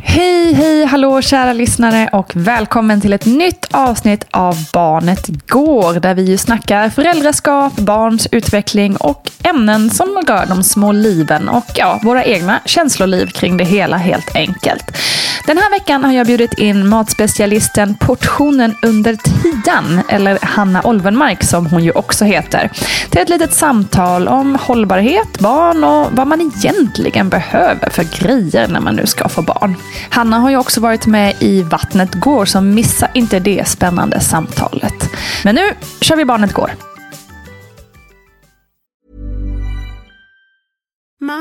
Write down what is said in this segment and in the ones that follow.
Hej, hej, hallå kära lyssnare och välkommen till ett nytt avsnitt av Barnet Går där vi ju snackar föräldraskap, barns utveckling och ämnen som rör de små liven och ja, våra egna känsloliv kring det hela helt enkelt. Den här veckan har jag bjudit in matspecialisten Portionen under tian, eller Hanna Olvenmark som hon ju också heter, till ett litet samtal om hållbarhet, barn och vad man egentligen behöver för grejer när man nu ska få barn. Hanna har ju också varit med i Vattnet går, så missa inte det spännande samtalet. Men nu kör vi Barnet går.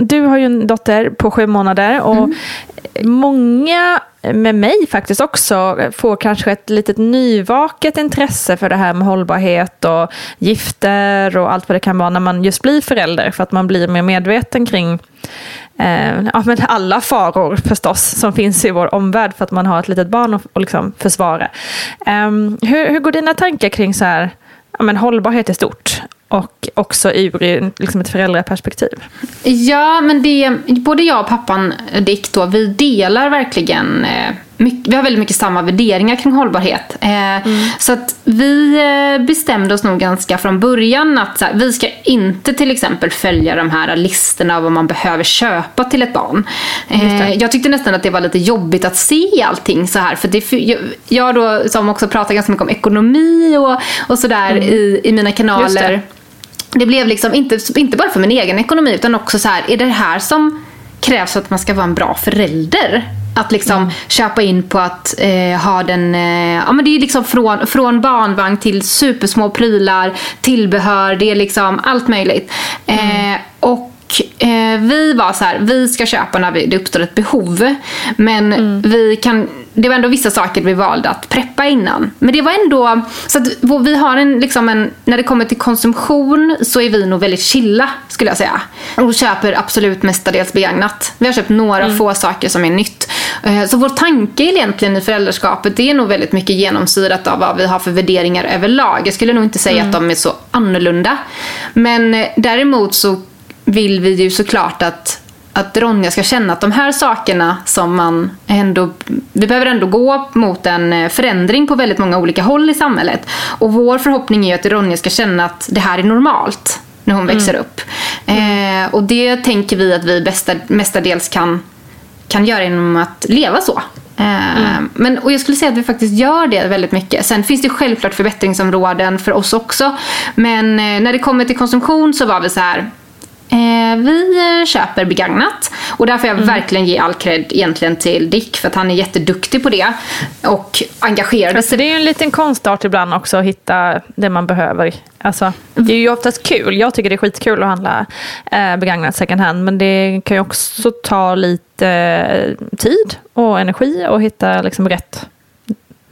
Du har ju en dotter på sju månader och många med mig faktiskt också får kanske ett litet nyvaket intresse för det här med hållbarhet och gifter och allt vad det kan vara när man just blir förälder för att man blir mer medveten kring eh, ja, men alla faror förstås som finns i vår omvärld för att man har ett litet barn att och liksom försvara. Ehm, hur, hur går dina tankar kring så här, ja, men hållbarhet i stort och också ur liksom ett föräldraperspektiv? Ja, men det, både jag och pappan Dick då, vi delar verkligen eh, mycket, vi har väldigt mycket samma värderingar kring hållbarhet. Eh, Så att vi eh, bestämde oss nog ganska från början att här, vi ska inte till exempel följa de här listorna av vad man behöver köpa till ett barn. Jag tyckte nästan att det var lite jobbigt att se allting så här. För det, jag, då som också pratar ganska mycket om ekonomi och, och sådär i, i mina kanaler. Det. Blev liksom inte, inte bara för min egen ekonomi utan också så här, är det här som krävs för att man ska vara en bra förälder? Att liksom köpa in på att eh, ha den, eh, ja men det är liksom från, från barnvagn till supersmå prylar, tillbehör, det är liksom allt möjligt. Eh, och eh, vi var så här, vi ska köpa när vi, det uppstår ett behov. Men vi kan, det var ändå vissa saker vi valde att preppa innan. Men det var ändå, så att vi har en, liksom en, när det kommer till konsumtion så är vi nog väldigt chilla skulle jag säga. Och köper absolut mestadels begagnat. Vi har köpt några få saker som är nytt. Eh, Så vår tanke egentligen i föräldraskapet det är nog väldigt mycket genomsyrat av vad vi har för värderingar överlag. Jag skulle nog inte säga att de är så annorlunda. Men eh, däremot så vill vi ju såklart att att Ronja ska känna att de här sakerna som man ändå... Vi behöver ändå gå mot en eh, förändring på väldigt många olika håll i samhället. Och vår förhoppning är att Ronja ska känna att det här är normalt när hon växer upp. Eh, och det tänker vi att vi bästa, mestadels kan, kan göra genom att leva så. Eh, men, och jag skulle säga att vi faktiskt gör det väldigt mycket. Sen finns det självklart förbättringsområden för oss också. Men eh, när det kommer till konsumtion så var vi så här. Eh, vi eh, köper begagnat och där får jag verkligen ge all cred egentligen till Dick för att han är jätteduktig på det och engagerad Alltså det är ju en liten konstart ibland också att hitta det man behöver. Alltså, det är ju oftast kul. Jag tycker det är skitkul att handla eh, begagnat second hand. Men det kan ju också ta lite tid och energi att hitta liksom, rätt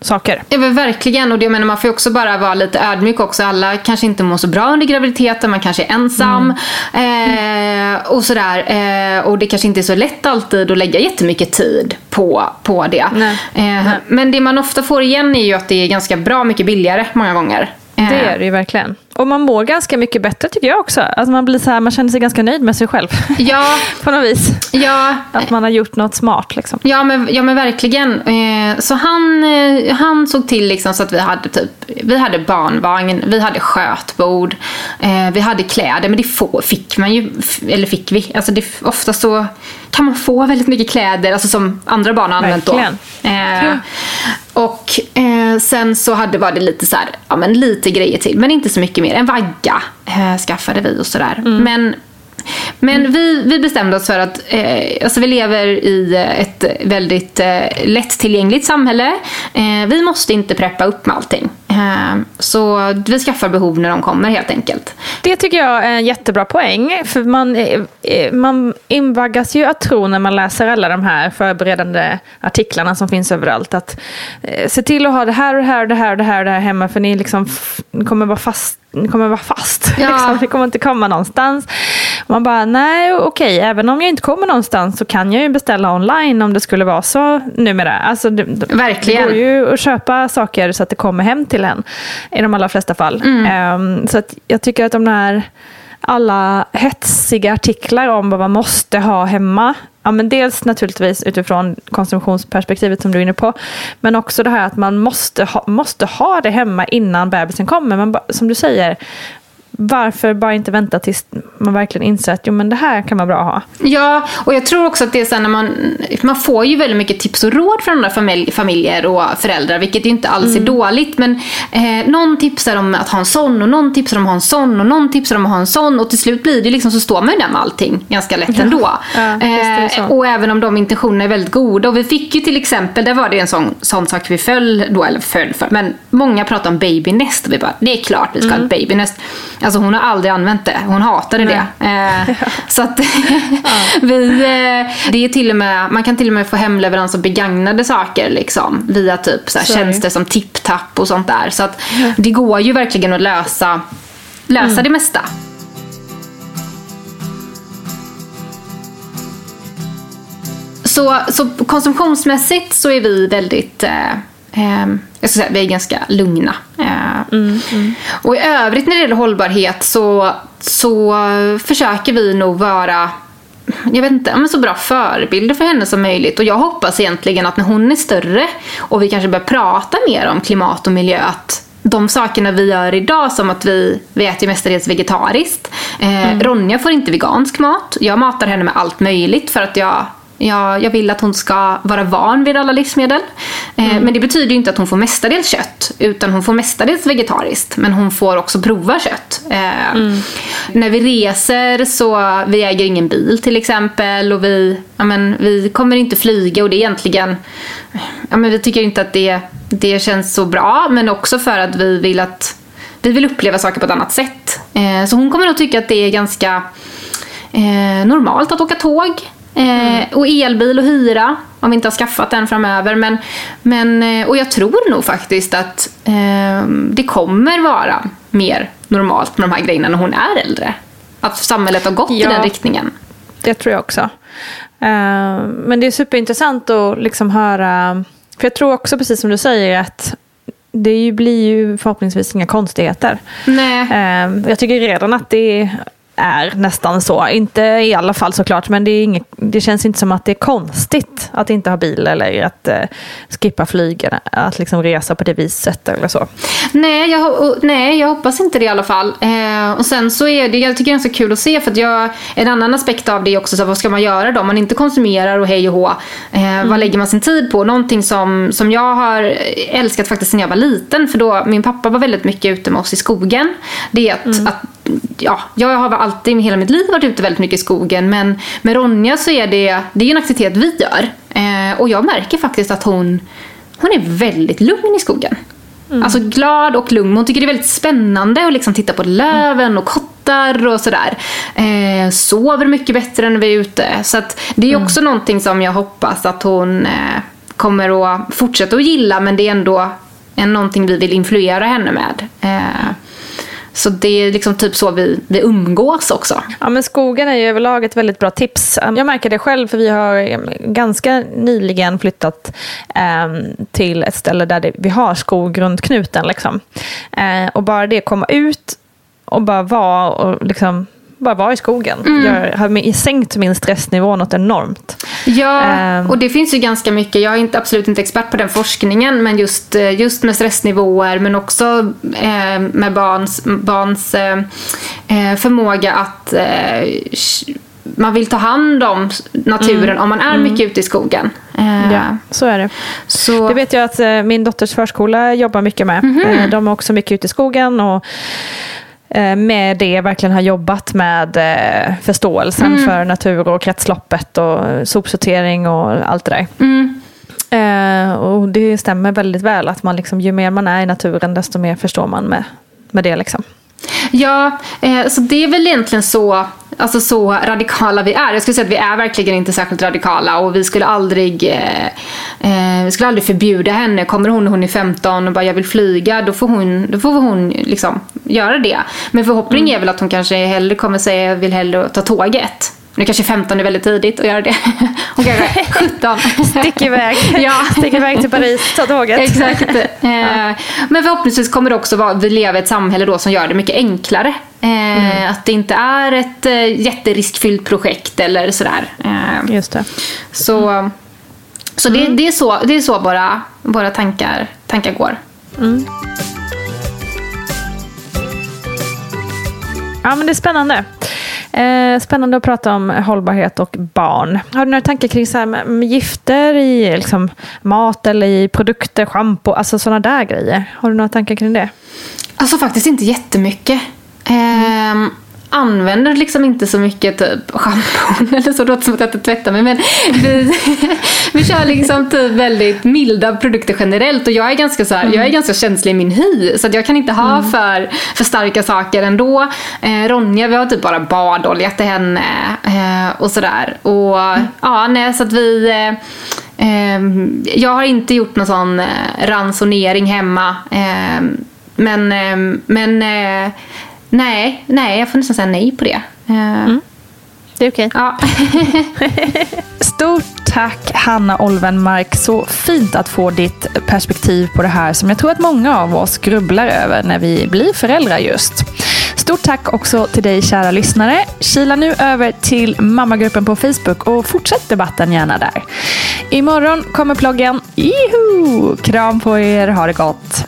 saker. Ja verkligen och det, jag menar, man får också bara vara lite ödmjuk också. Alla kanske inte mår så bra under graviditeten, man kanske är ensam eh, och sådär. Eh, och det kanske inte är så lätt alltid att lägga jättemycket tid på, på det. Eh, Men det man ofta får igen är ju att det är ganska bra mycket billigare många gånger. Det är det ju verkligen. Och man mår ganska mycket bättre tycker jag också. Alltså man, blir så här, man känner sig ganska nöjd med sig själv. Ja, På något vis. ja, Att man har gjort något smart liksom. Ja men, ja men verkligen. Eh, så han, eh, han såg till liksom så att vi hade typ, vi hade barnvagn, vi hade skötbord, eh, vi hade kläder. Men det få, fick man ju, eller fick vi. Alltså det, ofta så kan man få väldigt mycket kläder, alltså som andra barn har använt Verkligen. då. Eh, sen så hade, var det lite så här, ja men lite grejer till, men inte så mycket mer. En vagga eh, skaffade vi och sådär. Men men vi, vi bestämde oss för att eh, alltså vi lever i ett väldigt eh, lättillgängligt samhälle. Eh, vi måste inte preppa upp med allting. Eh, så vi skaffar behov när de kommer helt enkelt. Det tycker jag är en jättebra poäng. För man, eh, eh, man invaggas ju att tro när man läser alla de här förberedande artiklarna som finns överallt. Att eh, se till att ha det här och det här och det här och det här, och det här hemma för ni, liksom, kommer vara fast. Ni kommer vara fast. Ja. liksom. Ni kommer inte komma någonstans. Man bara, nej okej, även om jag inte kommer någonstans så kan jag ju beställa online om det skulle vara så numera. Alltså, det, Verkligen. Det går ju att köpa saker så att det kommer hem till en i de allra flesta fall. Ehm, så att jag tycker att de där alla hetsiga artiklar om vad man måste ha hemma. Ja, men dels naturligtvis utifrån konsumtionsperspektivet som du är inne på. Men också det här att man måste ha, måste ha det hemma innan bebisen kommer. Men ba- som du säger, varför bara inte vänta tills man verkligen inser att jo, men det här kan vara bra att ha. Ja, och jag tror också att det är så här när man, man får ju väldigt mycket tips och råd från andra familj, familjer och föräldrar, vilket ju inte alls är dåligt. Men eh, någon tipsar om att ha en sån och någon tipsar om att ha en sån och någon tipsar om att ha en sån och till slut blir det liksom så står man ju där med allting ganska lätt ändå. ja. Eh, och även om de intentionerna är väldigt goda. Och vi fick ju till exempel, där var det en sån, sån sak vi föll då, eller föll för, men många pratar om babynest och vi bara, det är klart vi ska ha ett babynest. Alltså hon har aldrig använt det, hon hatade det. Eh, så att vi, eh, det är till och med, man kan till och med få hemleverans av begagnade saker liksom, via typ så här, tjänster som TipTap och sånt där. Så att det går ju verkligen att lösa, lösa det mesta. Så, så konsumtionsmässigt så är vi väldigt eh, eh, jag ska säga, vi är ganska lugna. Eh, Och i övrigt när det gäller hållbarhet så, så försöker vi nog vara jag vet inte, men så bra förebilder för henne som möjligt. Och jag hoppas egentligen att när hon är större och vi kanske börjar prata mer om klimat och miljö att de sakerna vi gör idag som att vi, vi äter ju mestadels vegetariskt. Eh, Ronja får inte vegansk mat. Jag matar henne med allt möjligt för att jag jag, jag vill att hon ska vara van vid alla livsmedel. Eh, Men det betyder inte att hon får mestadels kött. Utan hon får mestadels vegetariskt. Men hon får också prova kött. Eh, När vi reser så, vi äger ingen bil till exempel. Och vi, ja, men, vi kommer inte flyga och det är egentligen, ja, men vi tycker inte att det, det känns så bra. Men också för att vi vill att vi vill uppleva saker på ett annat sätt. Eh, Så hon kommer nog tycka att det är ganska normalt att åka tåg. Eh, Och elbil och hyra, om vi inte har skaffat den framöver. Men, men, eh, och jag tror nog faktiskt att eh, det kommer vara mer normalt med de här grejerna när hon är äldre. Att samhället har gått i Ja. den riktningen. Det tror jag också. Eh, men det är superintressant att liksom höra, för jag tror också precis som du säger att det blir ju förhoppningsvis inga konstigheter. Nej. Eh, jag tycker redan att det är nästan så. Inte i alla fall såklart, men det, är inget, det känns inte som att det är konstigt att inte ha bil eller att eh, skippa flyg, att liksom resa på det viset eller så. Nej jag, nej, jag hoppas inte det i alla fall. Eh, och sen så är det, jag tycker det är ganska kul att se för att jag, en annan aspekt av det är också så vad ska man göra då? Om man inte konsumerar och hej och hå, eh, mm. vad lägger man sin tid på? Någonting som, som jag har älskat faktiskt när jag var liten, för då min pappa var väldigt mycket ute med oss i skogen. Det är att, mm. att ja, jag har alltid hela mitt liv varit ute väldigt mycket i skogen men med Ronja så är det, det är en aktivitet vi gör. Eh, och jag märker faktiskt att hon, hon är väldigt lugn i skogen. Mm. Alltså glad och lugn. Hon tycker det är väldigt spännande att liksom titta på löven och kottar och sådär. Eh, sover mycket bättre än när vi är ute. Så det är mm. också mm. någonting som jag hoppas att hon eh, kommer att fortsätta att gilla men det är ändå en, någonting vi vill influera henne med. Eh, så det är liksom typ så vi, vi umgås också. Ja men skogen är ju överlag ett väldigt bra tips. Ehm, jag märker det själv för vi har ehm, ganska nyligen flyttat eh, till ett ställe där det, vi har skog runt knuten. Liksom. Eh, och bara det komma ut och bara vara och liksom bara vara i skogen. Mm. Jag har sänkt min stressnivå något enormt. Ja, um, och det finns ju ganska mycket. Jag är inte, absolut inte expert på den forskningen, men just, eh, just med stressnivåer, men också eh, med barns, barns eh, eh förmåga att eh, man vill ta hand om naturen mm. om man är mm. mycket ute i skogen. Eh, ja, så är det. Så... Det vet jag att min dotters förskola jobbar mycket med. Mm -hmm. De är också mycket ute i skogen. och Eh, med det verkligen har jobbat med eh, förståelsen mm. för natur och kretsloppet och sopsortering och allt det där. Mm. Eh, och det stämmer väldigt väl att man liksom, ju mer man är i naturen desto mer förstår man med, med det. Liksom. Ja, eh, så det är väl egentligen så, alltså så radikala vi är. Jag skulle säga att vi är verkligen inte särskilt radikala och vi skulle aldrig, eh, eh vi skulle aldrig förbjuda henne. Kommer hon och hon är 15 och bara jag vill flyga, då får hon, då får hon liksom göra det. Men förhoppningen mm. är väl att hon kanske hellre kommer säga jag vill hellre ta tåget. Nu kanske 15 är väldigt tidigt att göra det. Hon kanske 17. Stick iväg. ja. Stick iväg till Paris, ta tåget. Exakt. Eh, men förhoppningsvis kommer det också vara, vi lever i ett samhälle då som gör det mycket enklare. Eh, mm. Att det inte är ett eh, jätteriskfyllt projekt eller sådär. Just det. Så, så mm. det, det, är så, det är så våra, våra tankar, tankar går. Mm. Ja men det är spännande. Eh, spännande att prata om hållbarhet och barn. Har du några tankar kring så här med, med gifter i liksom, mat eller i produkter, schampo, alltså sådana där grejer? Har du några tankar kring det? Alltså faktiskt inte jättemycket. Mm. Eh, använder liksom inte så mycket typ schampon eller så. Det låter som att jag inte tvättar mig. Men vi, vi kör liksom typ väldigt milda produkter generellt. Och jag är ganska, så här, mm. jag är ganska känslig i min hy. Så jag kan inte ha mm. för, för starka saker ändå. Eh, Ronja, vi har typ bara badolja till henne. Eh, och sådär. Och mm. ja, nej, så att vi... Eh, ehm, jag har inte gjort någon sån eh, ransonering hemma. Ehm, men, men eh, Nej, nej, jag får nästan säga nej på det. Eh, mm. Det är okej. Okay. Ja. Stort tack Hanna Olvenmark. Så fint att få ditt perspektiv på det här som jag tror att många av oss grubblar över när vi blir föräldrar just. Stort tack också till dig kära lyssnare. Kila nu över till mammagruppen på Facebook och fortsätt debatten gärna där. Imorgon kommer ploggen. Juhu! Kram på er, ha det gott.